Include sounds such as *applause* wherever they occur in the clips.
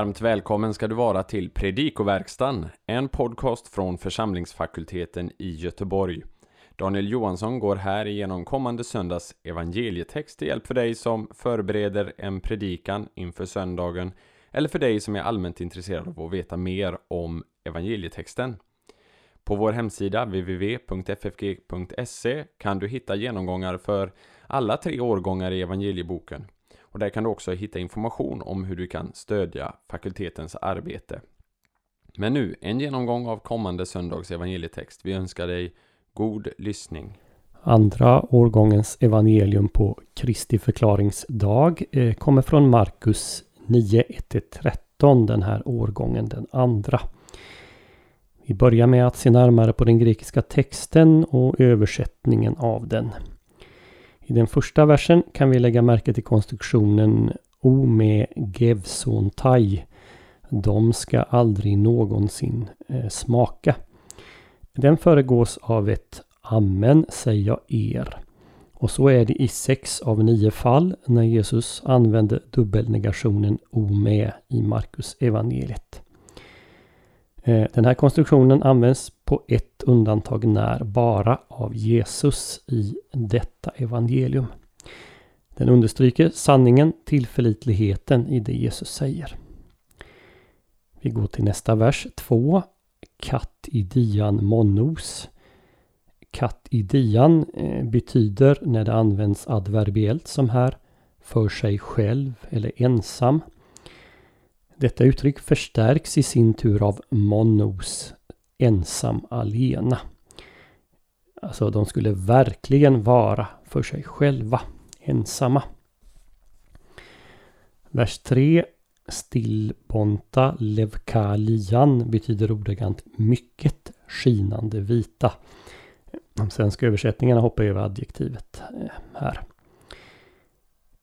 Varmt välkommen ska du vara till Predikoverkstan, en podcast från församlingsfakulteten i Göteborg. Daniel Johansson går här igenom kommande söndags evangelietext till hjälp för dig som förbereder en predikan inför söndagen eller för dig som är allmänt intresserad av att veta mer om evangelietexten. På vår hemsida www.ffg.se kan du hitta genomgångar för alla tre årgångar i evangelieboken. Och där kan du också hitta information om hur du kan stödja fakultetens arbete. Men nu, en genomgång av kommande söndags evangelietext. Vi önskar dig god lyssning. Andra årgångens evangelium på Kristi förklaringsdag eh, kommer från Markus 9, 1-13 den här årgången, den andra. Vi börjar med att se närmare på den grekiska texten och översättningen av den. I den första versen kan vi lägga märke till konstruktionen O med gevsontai. De ska aldrig någonsin eh, smaka. Den föregås av ett Amen säger jag er. Och så är det i sex av nio fall när Jesus använde dubbelnegationen O med i Markus evangeliet. Eh, den här konstruktionen används på ett undantag när bara av Jesus i detta evangelium. Den understryker sanningen, tillförlitligheten i det Jesus säger. Vi går till nästa vers 2. Katt i dian monos. Katt i dian eh, betyder när det används adverbiellt som här för sig själv eller ensam. Detta uttryck förstärks i sin tur av monos, ensam alena. Alltså de skulle verkligen vara för sig själva, ensamma. Vers 3 Stillbonta levkalian betyder ordagrant mycket skinande vita. De svenska översättningarna hoppar över adjektivet eh, här.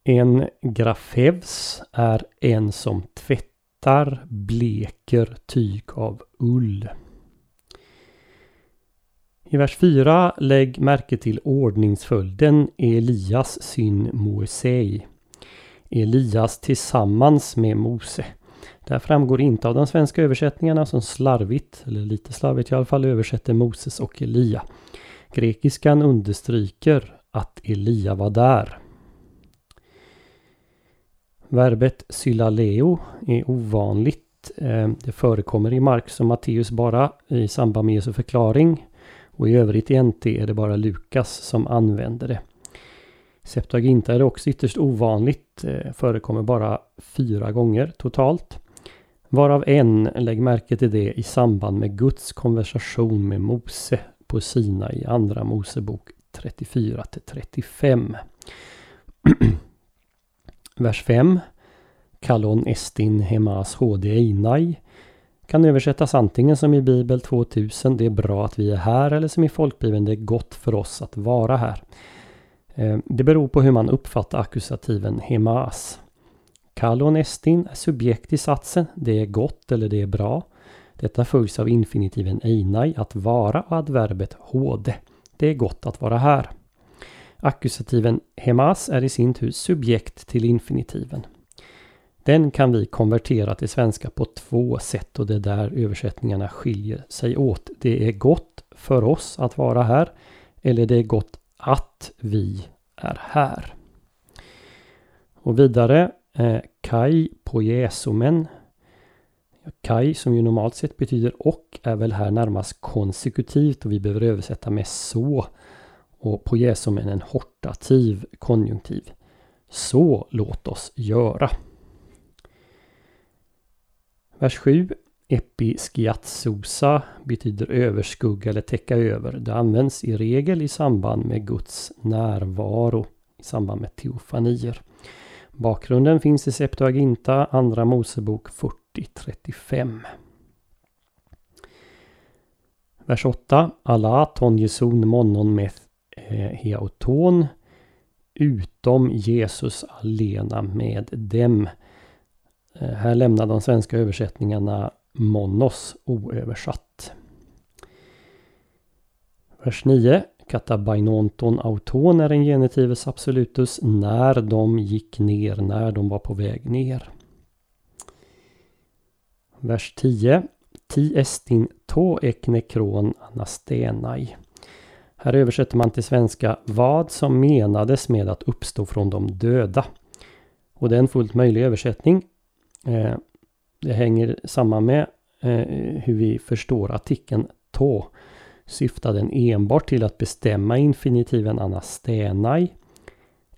En grafevs är en som tvättar, bleker tyg av ull. I vers 4 lägg märke till ordningsföljden Elias syn Moesei. Elias tillsammans med Mose. Det här framgår inte av de svenska översättningarna som slarvigt, eller lite slarvigt i alla fall, översätter Moses och Elia. Grekiskan understryker att Elia var där. Verbet sylaleo är ovanligt. Eh, det förekommer i Markus och Matteus bara i samband med Jesu förklaring. Och i övrigt i NT är det bara Lukas som använder det. Septuaginta är också ytterst ovanligt. Eh, förekommer bara fyra gånger totalt. Varav en, lägg märke till det, i samband med Guds konversation med Mose på Sina i Andra Mosebok 34 35. *clears throat* Vers 5. Kalon estin hemas hd einai kan översättas antingen som i Bibel 2000, det är bra att vi är här, eller som i folkbibeln, det är gott för oss att vara här. Eh, det beror på hur man uppfattar akkusativen hemas. Kalon estin är subjekt i satsen, det är gott eller det är bra. Detta följs av infinitiven einai, att vara, och adverbet hode. Det är gott att vara här. Akkusativen hemas är i sin tur subjekt till infinitiven. Den kan vi konvertera till svenska på två sätt och det är där översättningarna skiljer sig åt. Det är gott för oss att vara här eller det är gott att vi är här. Och vidare eh, Kai poiesomen. Kai som ju normalt sett betyder och är väl här närmast konsekutivt och vi behöver översätta med så och på en hortativ konjunktiv. Så låt oss göra. Vers 7. Episkiatsosa betyder överskugga eller täcka över. Det används i regel i samband med Guds närvaro i samband med teofanier. Bakgrunden finns i Septuaginta, Andra Mosebok 40.35. Vers 8. Alla ton jeson monon meth eh, heauton utom Jesus alena med dem. Eh, här lämnar de svenska översättningarna monos oöversatt. Vers 9. Katabainonton auton är en genetives absolutus när de gick ner, när de var på väg ner. Vers 10. Ti estin to ek nekron anastenai. Här översätter man till svenska vad som menades med att uppstå från de döda. Och det är en fullt möjlig översättning. Eh, det hänger samman med eh, hur vi förstår artikeln to. Syftar den enbart till att bestämma infinitiven anastenai?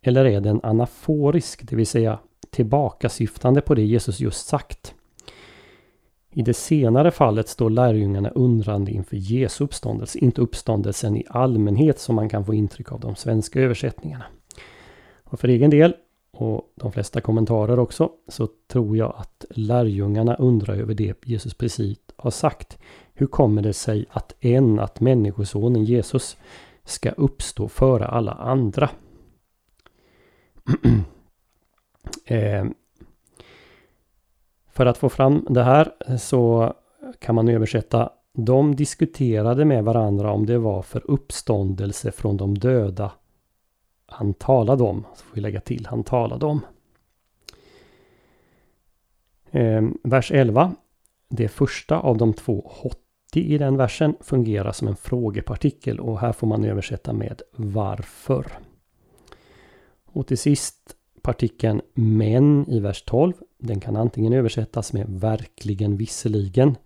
Eller är den anaforisk, det vill säga tillbakasyftande på det Jesus just sagt? I det senare fallet står lärjungarna undrande inför Jesu uppståndelse, inte uppståndelsen i allmänhet som man kan få intryck av de svenska översättningarna. Och för egen del, och de flesta kommentarer också, så tror jag att lärjungarna undrar över det Jesus precis har sagt. Hur kommer det sig att en, att människosonen Jesus, ska uppstå före alla andra? *clears throat* eh, för att få fram det här så kan man översätta De diskuterade med varandra om det var för uppståndelse från de döda han talade om. Så får vi lägga till han talade om. Eh, vers 11. Det första av de två hotti i den versen fungerar som en frågepartikel och här får man översätta med varför. Och till sist partikeln men i vers 12. Den kan antingen översättas med verkligen visserligen.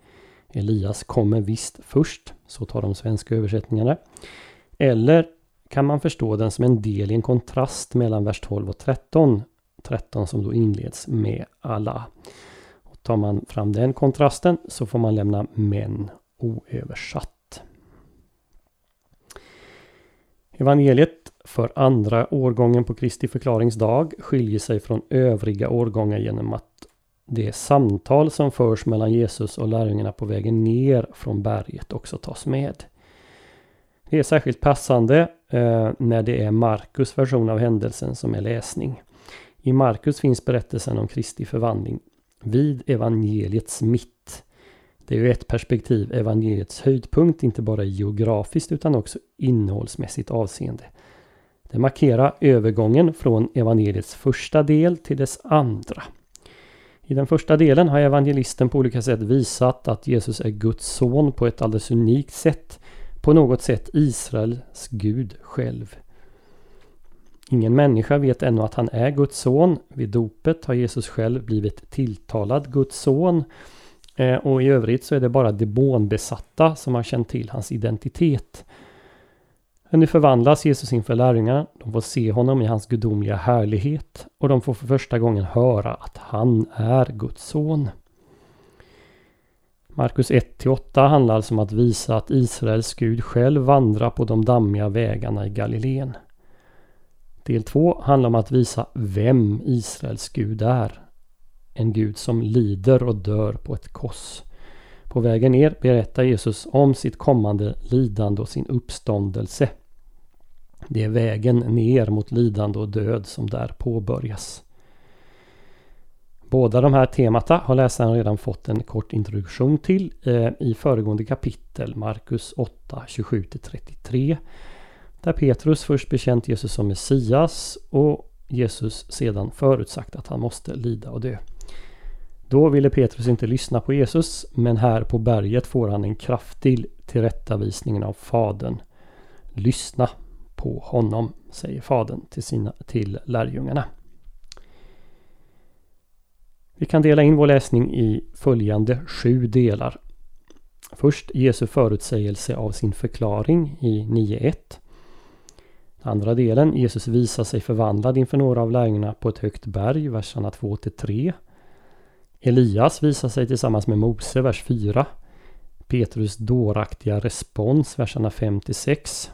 Elias kommer visst först. Så tar de svenska översättningarna. Eller kan man förstå den som en del i en kontrast mellan vers 12 och 13. 13 som då inleds med alla. Och tar man fram den kontrasten så får man lämna men oöversatt. Evangeliet för andra årgången på Kristi förklaringsdag skiljer sig från övriga årgångar genom att det samtal som förs mellan Jesus och lärjungarna på vägen ner från berget också tas med. Det är särskilt passande Eh, när det är Markus version av händelsen som är läsning. I Markus finns berättelsen om Kristi förvandling vid evangeliets mitt. Det är ju ett perspektiv evangeliets höjdpunkt, inte bara geografiskt utan också innehållsmässigt avseende. Det markerar övergången från evangeliets första del till dess andra. I den första delen har evangelisten på olika sätt visat att Jesus är Guds son på ett alldeles unikt sätt. På något sätt Israels Gud själv. Ingen människa vet ännu att han är Guds son. Vid dopet har Jesus själv blivit tilltalad Guds son. Eh, och i övrigt så är det bara demonbesatta som har känt till hans identitet. Men nu förvandlas Jesus inför lärjungarna. De får se honom i hans gudomliga härlighet och de får för första gången höra att han är Guds son. Markus 1-8 handlar alltså om att visa att Israels Gud själv vandrar på de dammiga vägarna i Galileen. Del 2 handlar om att visa vem Israels Gud är. En Gud som lider och dör på ett kors. På vägen ner berättar Jesus om sitt kommande lidande och sin uppståndelse. Det är vägen ner mot lidande och död som där påbörjas. Båda de här temata har läsaren redan fått en kort introduktion till eh, i föregående kapitel, Markus 8, 27-33. Där Petrus först bekänt Jesus som Messias och Jesus sedan förutsagt att han måste lida och dö. Då ville Petrus inte lyssna på Jesus men här på berget får han en kraftig tillrättavisning av Fadern. Lyssna på honom, säger Fadern till, sina, till lärjungarna. Vi kan dela in vår läsning i följande sju delar. Först Jesu förutsägelse av sin förklaring i 9.1. Andra delen, Jesus visar sig förvandlad inför några av lärjungarna på ett högt berg, verserna 2-3. Elias visar sig tillsammans med Mose, vers 4. Petrus dåraktiga respons, verserna 5-6.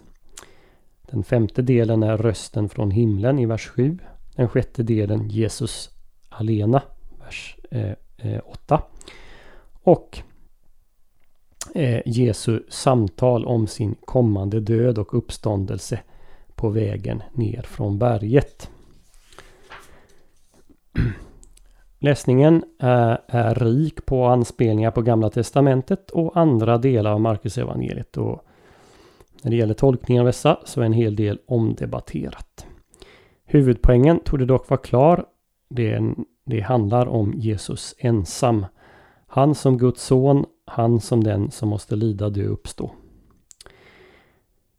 Den femte delen är rösten från himlen i vers 7. Den sjätte delen Jesus alena, vers eh, eh, 8. Och eh, Jesu samtal om sin kommande död och uppståndelse på vägen ner från berget. *clears throat* Läsningen är, är, rik på anspelningar på Gamla Testamentet och andra delar av Marcus evangeliet och när det gäller tolkningen av dessa så är en hel del omdebatterat. Huvudpoängen tog det dock vara klar. Det, det handlar om Jesus ensam. Han som Guds son, han som den som måste lida, dö, uppstå.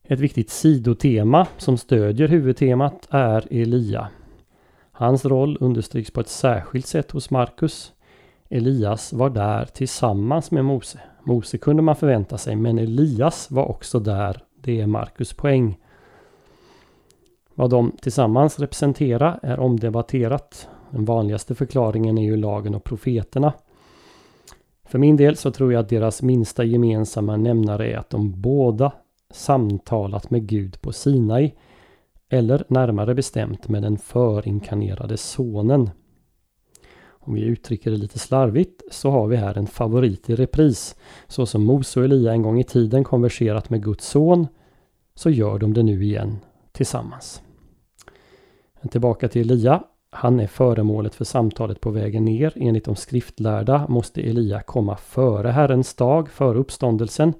Ett viktigt sidotema som stödjer huvudtemat är Elia. Hans roll understryks på ett särskilt sätt hos Markus. Elias var där tillsammans med Mose. Mose kunde man förvänta sig, men Elias var också där. Det är Markus poäng. Vad de tillsammans representerar är omdebatterat. Den vanligaste förklaringen är ju lagen och profeterna. För min del så tror jag att deras minsta gemensamma nämnare är att de båda samtalat med Gud på Sinai. Eller närmare bestämt med den förinkarnerade sonen. Om vi uttrycker det lite slarvigt så har vi här en favorit i repris. Så som Mose och Elia en gång i tiden konverserat med Guds son så gör de det nu igen tillsammans. Tillbaka till Elia. Han är föremålet för samtalet på vägen ner. Enligt de skriftlärda måste Elia komma före Herrens dag, före uppståndelsen.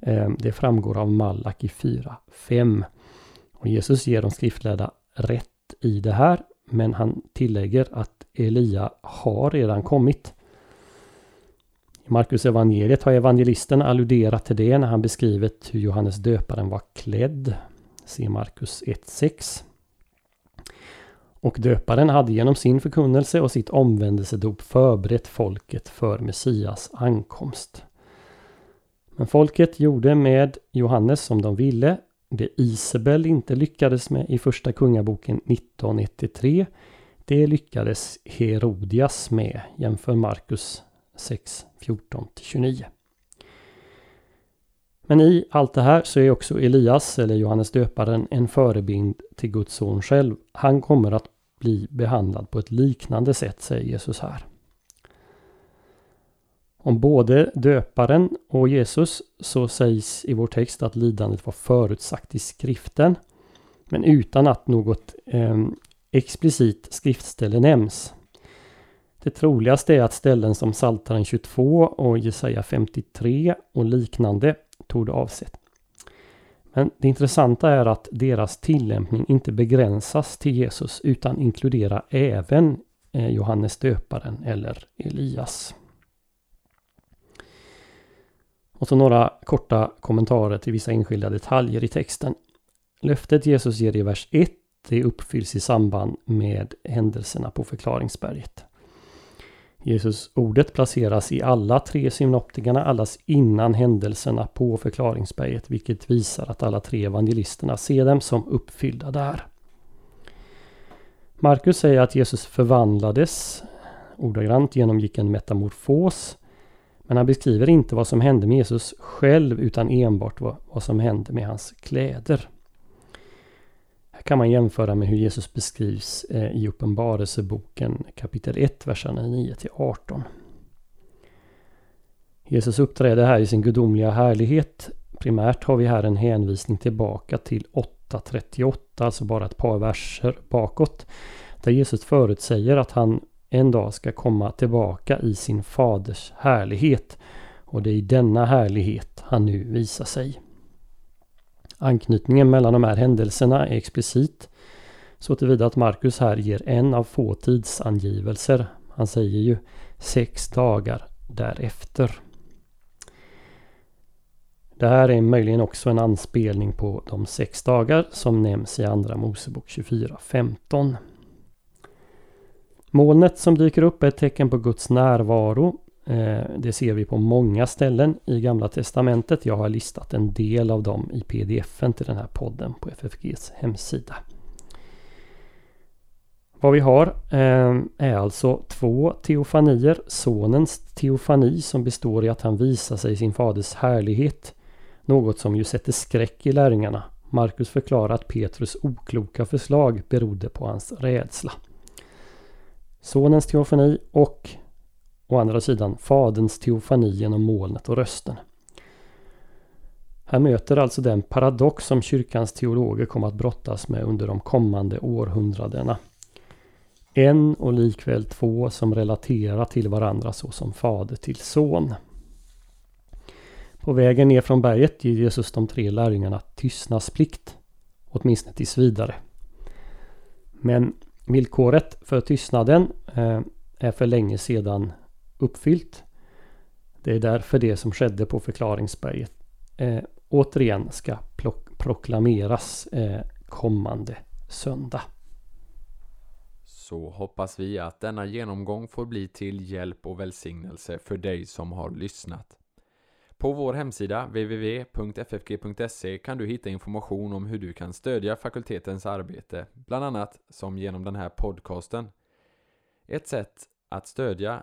Ehm, det framgår av Malaki 4.5. Och Jesus ger de skriftlärda rätt i det här. Men han tillägger att Elia har redan kommit. I Markus evangeliet har evangelisten alluderat till det när han beskrivit hur Johannes döparen var klädd. Se Markus 1.6. Och döparen hade genom sin förkunnelse och sitt omvändelsedop förberett folket för Messias ankomst. Men folket gjorde med Johannes som de ville. Det Isabel inte lyckades med i första kungaboken 19.1-3 det lyckades Herodias med. Jämför Markus 6, 14-29. Men i allt det här så är också Elias, eller Johannes döparen, en förebild till Guds son själv. Han kommer att bli behandlad på ett liknande sätt, säger Jesus här. Om både döparen och Jesus så sägs i vår text att lidandet var förutsagt i skriften. Men utan att något eh, explicit skriftställe nämns. Det troligaste är att ställen som Psaltaren 22 och Jesaja 53 och liknande torde avsett. Men det intressanta är att deras tillämpning inte begränsas till Jesus utan inkluderar även eh, Johannes döparen eller Elias. Och så några korta kommentarer till vissa enskilda detaljer i texten. Löftet Jesus ger i vers 1 det uppfylls i samband med händelserna på förklaringsberget. Jesus ordet placeras i alla tre synoptikerna allas innan händelserna på förklaringsberget vilket visar att alla tre evangelisterna ser dem som uppfyllda där. Markus säger att Jesus förvandlades, ordagrant genomgick en metamorfos. Men han beskriver inte vad som hände med Jesus själv utan enbart vad, vad som hände med hans kläder. Kan man jämföra med hur Jesus beskrivs eh, i Uppenbarelseboken kapitel 1, verserna 9 till 18. Jesus uppträder här i sin gudomliga härlighet. Primärt har vi här en hänvisning tillbaka till 8.38, alltså bara ett par verser bakåt. Där Jesus förutsäger att han en dag ska komma tillbaka i sin faders härlighet. Och det är i denna härlighet han nu visar sig. Anknytningen mellan de här händelserna är explicit så tillvida att Markus här ger en av få tidsangivelser. Han säger ju sex dagar därefter. Det här är möjligen också en anspelning på de sex dagar som nämns i Andra Mosebok 24.15. Molnet som dyker upp är ett tecken på Guds närvaro Eh, det ser vi på många ställen i Gamla Testamentet. Jag har listat en del av dem i pdf-en till den här podden på FFGs hemsida. Vad vi har eh, är alltså två teofanier. Sonens teofani som består i att han visar sig i sin faders härlighet. Något som ju sätter skräck i lärjungarna. Markus förklarar att Petrus okloka förslag berodde på hans rädsla. Sonens teofani och Å andra sidan Faderns teofani genom molnet och rösten. Här möter alltså den paradox som kyrkans teologer kommer att brottas med under de kommande århundradena. En och likväl två som relaterar till varandra såsom fader till son. På vägen ner från berget ger Jesus de tre lärjungarna tystnadsplikt, åtminstone tills vidare. Men villkoret för tystnaden eh, är för länge sedan uppfyllt. Det är därför det som skedde på förklaringsberget eh, återigen ska proklameras eh, kommande söndag. Så hoppas vi att denna genomgång får bli till hjälp och välsignelse för dig som har lyssnat. På vår hemsida www.ffg.se kan du hitta information om hur du kan stödja fakultetens arbete, bland annat som genom den här podcasten. Ett sätt att stödja